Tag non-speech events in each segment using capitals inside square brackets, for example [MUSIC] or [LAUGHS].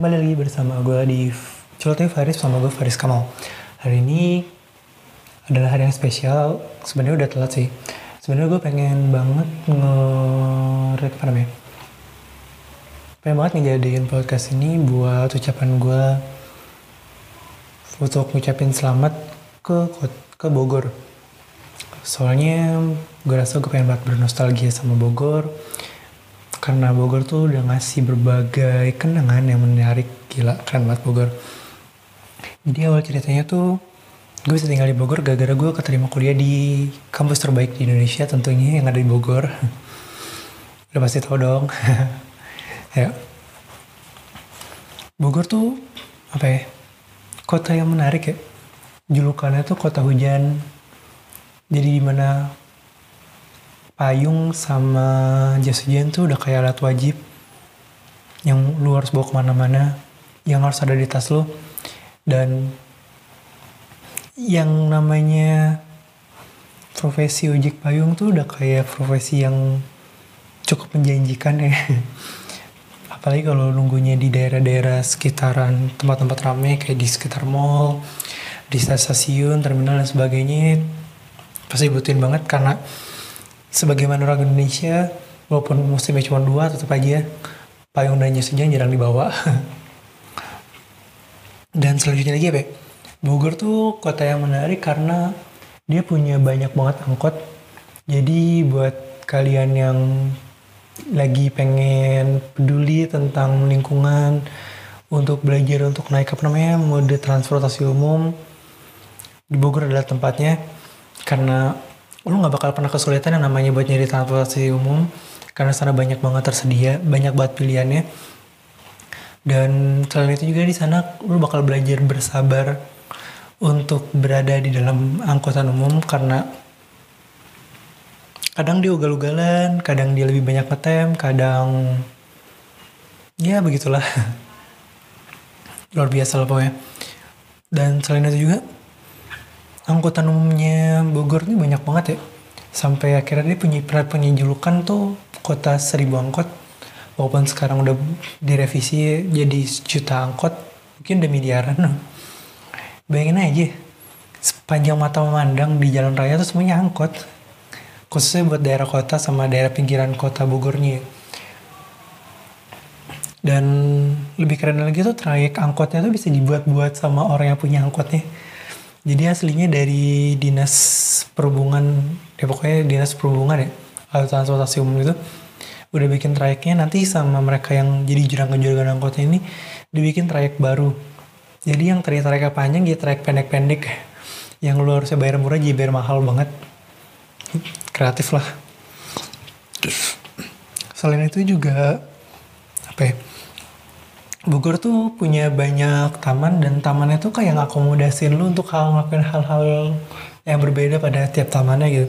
Kembali lagi bersama gue di Celoteh Faris sama gue Faris Kamal. Hari ini adalah hari yang spesial. Sebenarnya udah telat sih. Sebenarnya gue pengen banget nge apa namanya? Pengen banget ngejadiin podcast ini buat ucapan gue untuk ngucapin selamat ke ke Bogor. Soalnya gue rasa gue pengen banget bernostalgia sama Bogor karena Bogor tuh udah ngasih berbagai kenangan yang menarik. Gila keren banget Bogor. Jadi awal ceritanya tuh gue bisa tinggal di Bogor gara-gara gue keterima kuliah di kampus terbaik di Indonesia tentunya yang ada di Bogor. [LAUGHS] Udah pasti tau dong. [LAUGHS] Ya Bogor tuh apa ya kota yang menarik ya. Julukannya tuh kota hujan. Jadi di mana payung sama jas hujan tuh udah kayak alat wajib yang lu harus bawa ke mana-mana yang harus ada di tas lu. Dan yang namanya profesi ojek payung tuh udah kayak profesi yang cukup menjanjikan ya. [LAUGHS] Apalagi kalau nunggunya di daerah-daerah sekitaran tempat-tempat ramai kayak di sekitar mall di stasiun terminal dan sebagainya pasti butuhin banget karena sebagaimana orang Indonesia walaupun musimnya cuma dua tetap aja payung dan hujan jarang dibawa. [LAUGHS] Dan selanjutnya lagi ya? Bogor tuh kota yang menarik karena dia punya banyak banget angkot. Jadi buat kalian yang lagi pengen peduli tentang lingkungan untuk belajar untuk naik apa namanya mode transportasi umum di Bogor adalah tempatnya. Karena lu nggak bakal pernah kesulitan yang namanya buat nyari transportasi umum karena sana banyak banget tersedia banyak banget pilihannya. Dan selain itu juga di sana lu bakal belajar bersabar untuk berada di dalam angkutan umum karena kadang dia ugal-ugalan kadang dia lebih banyak ngetem kadang ya begitulah. [LAUGHS] Luar biasa lah pokoknya. Dan selain itu juga angkutan umumnya Bogor ini banyak banget ya. Sampai akhirnya dia punya punya julukan tuh kota seribu angkot. Walaupun sekarang udah direvisi jadi juta angkot mungkin udah miliaran. Bayangin aja sepanjang mata memandang di jalan raya tuh semuanya angkot. Khususnya buat daerah kota sama daerah pinggiran kota Bogornya. Dan lebih keren lagi tuh trayek angkotnya tuh bisa dibuat-buat sama orang yang punya angkotnya jadi aslinya dari dinas perhubungan ya pokoknya dinas perhubungan ya atau transportasi umum itu udah bikin trayeknya. Nanti sama mereka yang jadi jurang-jurang angkotnya ini dibikin trayek baru. Jadi yang tadi trayeknya panjang jadi trayek pendek-pendek. Yang lu harusnya bayar murah jadi bayar mahal banget. Kreatif lah. Selain itu juga apa ya Bogor tuh punya banyak taman dan tamannya tuh kayak ngakomodasin lu untuk hal ngelakuin hal-hal yang berbeda pada tiap tamannya gitu.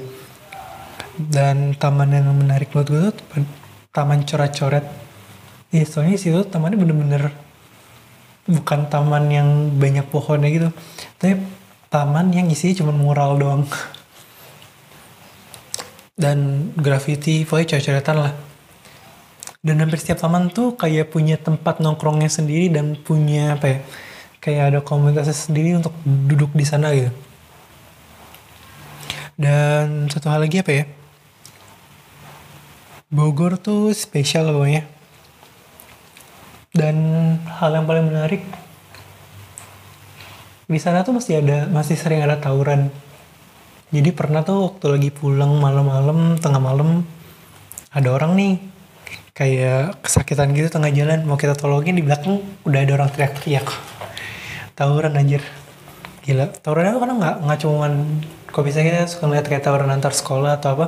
Dan taman yang menarik buat gue tuh taman coret-coret. Iya soalnya sih tuh tamannya bener-bener bukan taman yang banyak pohonnya gitu. Tapi taman yang isinya cuma mural doang. Dan graffiti, pokoknya coret-coretan lah dan hampir setiap taman tuh kayak punya tempat nongkrongnya sendiri dan punya apa ya kayak ada komunitasnya sendiri untuk duduk di sana gitu. Dan satu hal lagi apa ya? Bogor tuh spesial pokoknya. Dan hal yang paling menarik di sana tuh masih ada masih sering ada tawuran. Jadi pernah tuh waktu lagi pulang malam-malam tengah malam ada orang nih kayak kesakitan gitu tengah jalan mau kita tolongin di belakang udah ada orang teriak-teriak. Tawuran anjir. Gila. Tawuran itu kadang nggak nggak cuman kok bisa kita suka ngeliat kayak tawuran antar sekolah atau apa?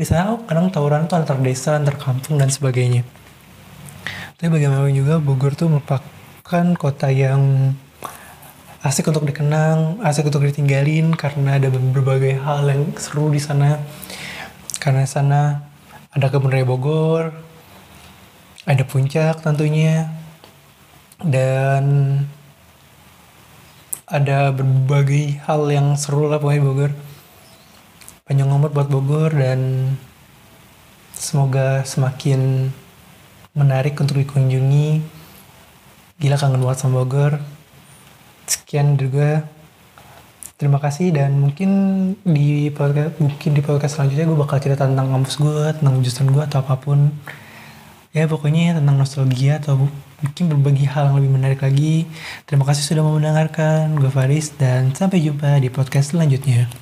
Di sana oh, kadang tawuran itu antar desa antar kampung dan sebagainya. Tapi bagaimanapun juga Bogor tuh merupakan kota yang asik untuk dikenang asik untuk ditinggalin karena ada berbagai hal yang seru di sana. Karena sana ada kebun raya Bogor ada puncak tentunya. Dan ada berbagai hal yang seru lah pokoknya Bogor. Panjang umur buat Bogor dan semoga semakin menarik untuk dikunjungi. Gila kangen banget sama Bogor. Sekian gue terima kasih dan mungkin di podcast mungkin di podcast selanjutnya gue bakal cerita tentang kampus gue tentang jurusan gue atau apa pun ya pokoknya tentang nostalgia atau mungkin berbagi hal yang lebih menarik lagi. Terima kasih sudah mau mendengarkan. Gue Faris dan sampai jumpa di podcast selanjutnya